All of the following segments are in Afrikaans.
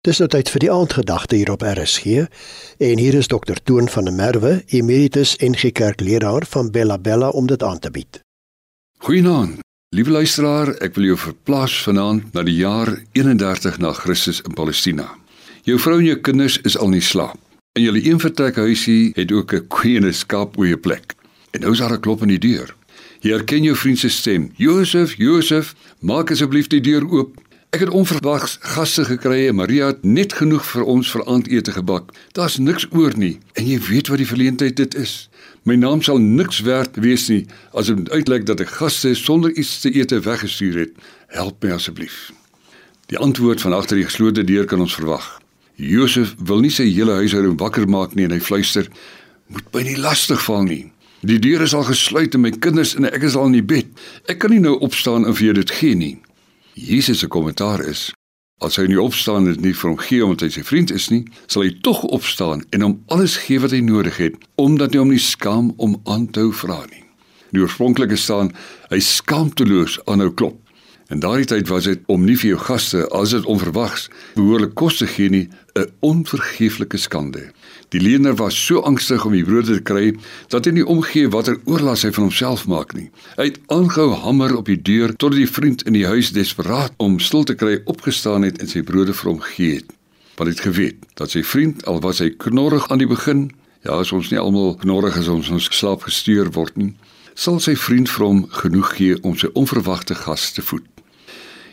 Dis nou tyd vir die aandgedagte hier op RSG en hier is dokter Toon van der Merwe, emeritus NG Kerk leraar van Bella Bella om dit aan te bied. Goeienaand. Liewe luisteraar, ek wil jou verplaas vanaand na die jaar 31 na Christus in Palestina. Jou vrou en jou kinders is al nie slaap. En julle een vertrek huisie het ook 'n queen skaap oor jou plek. En nou is daar 'n klop aan die deur. Jy herken jou vriend se stem. Josef, Josef, maak asseblief die deur oop. Ek het onverwags gaste gekry en Maria het net genoeg vir ons vir aandete gebak. Daar's niks oor nie en jy weet wat die verleentheid dit is. My naam sal niks werd wees nie as dit uitlyk dat ek gaste sonder iets te eet weggestuur het. Help my asseblief. Die antwoord van agter die geslote deur kan ons verwag. Josef wil nie sy hele huishouding wakker maak nie en hy fluister: "Moet my nie lastig val nie. Die deur is al gesluit en my kinders en ek is al in die bed. Ek kan nie nou opstaan en vir jou dit gee nie." Jesus se kommentaar is: As hy nie opstaan en nie vir hom gee omdat hy sy vriend is nie, sal hy tog opstaan en hom alles gee wat hy nodig het, omdat hy hom nie skaam om aan te hou vra nie. Die oorspronklike staan, hy skaamteloos aanhou klop. En daardie tyd was dit om nie vir jou gaste as dit onverwags behoorlik kos te gee nie, 'n onvergeeflike skande. Die leerder was so angstig om die brood te kry dat hy nie omgee watter oorlas hy van homself maak nie. Hy het aangehou hamer op die deur tot die vriend in die huis desperaat om stil te kry opgestaan het en sy brode vir hom gegee het. Want hy het geweet dat sy vriend al was hy knorrig aan die begin, ja, as ons nie almal knorrig as ons ons slaap gestuur word nie, sal sy vriend vir hom genoeg gee om sy onverwagte gas te voed.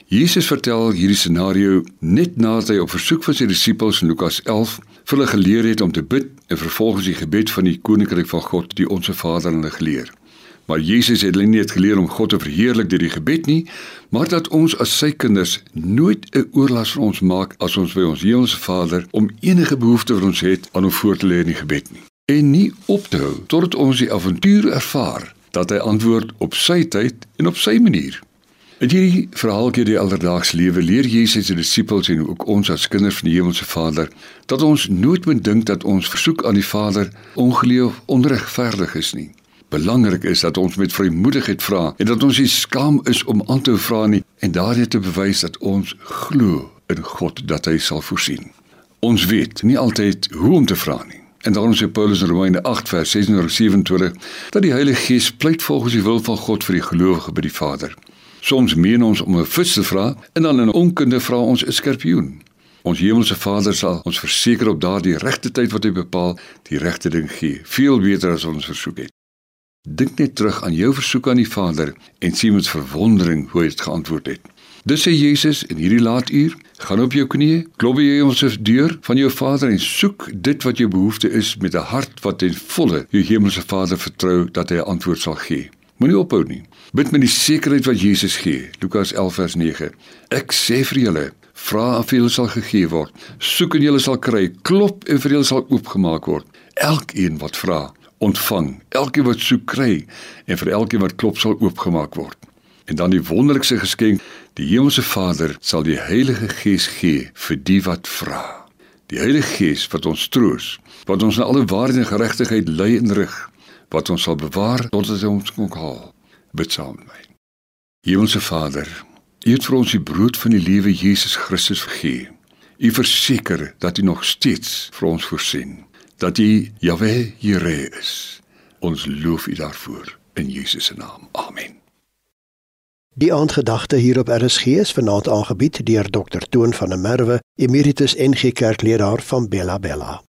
Jesus vertel hierdie scenario net nadat hy op versoek van sy disippels in Lukas 11 vir hulle geleer het om te bid en vervolgens die gebed van die koninkryk van God, die onsse Vader hulle geleer. Maar Jesus het hulle nie net geleer om God te verheerlik deur die gebed nie, maar dat ons as sy kinders nooit 'n oorlas vir ons maak as ons by ons Hemelse Vader om enige behoefte wat ons het aan hom voor te lê in die gebed nie. En nie op te hou totdat ons die avontuur ervaar dat hy antwoord op sy tyd en op sy manier. In hierdie verhaaltjie die alledaagse lewe leer Jesus sy disippels en ook ons as kinders van die Hemelse Vader dat ons nooit moet dink dat ons versoek aan die Vader ongeleef onregverdig is nie. Belangrik is dat ons met vrymoedigheid vra en dat ons nie skaam is om aan te vra nie en daardie te bewys dat ons glo in God dat hy sal voorsien. Ons weet nie altyd hoe om te vra nie. En daarom sê Paulus in Romeine 8 vers 26 dat die Heilige Gees pleit volgens die wil van God vir die gelowige by die Vader. Soms meen ons om 'n vis te vra en dan in onkunde vra ons 'n skorpioen. Ons hemelse Vader sal ons verseker op daardie regte tyd wat hy bepaal, die regte ding gee, veel beter as ons versoek het. Dink net terug aan jou versoek aan die Vader en sien met verwondering hoe hy dit geantwoord het. Dis sê Jesus in hierdie laatuur, gaan op jou knieë, klop by ons deur van jou Vader en soek dit wat jou behoefte is met 'n hart wat ten volle jou hemelse Vader vertrou dat hy 'n antwoord sal gee. Moenie ophou nie. Bid met die sekerheid wat Jesus gee. Lukas 11 vers 9. Ek sê vir julle, vra en vir julle sal gegee word. Soek en julle sal kry. Klop en vir julle sal oopgemaak word. Elkeen wat vra, ontvang. Elkeen wat soek, kry en vir elkeen wat klop sal oopgemaak word. En dan die wonderlikste geskenk, die Hemelse Vader sal die Heilige Gees gee vir die wat vra. Die Heilige Gees wat ons troos, wat ons in alle waarheid en geregtigheid lei en rig wat ons sal bewaar tot dit ons kom haal. Bid saam met my. Hemelse Vader, U het vir ons die brood van die lewe Jesus Christus gegee. U verseker dat U nog steeds vir ons voorsien, dat U Jahwe Jire is. Ons loof U daarvoor in Jesus se naam. Amen. Die aandgedagte hier op RSG is vanaand aangebied deur Dr. Toon van der Merwe, emeritus NG Kerkleraar van Bella Bella.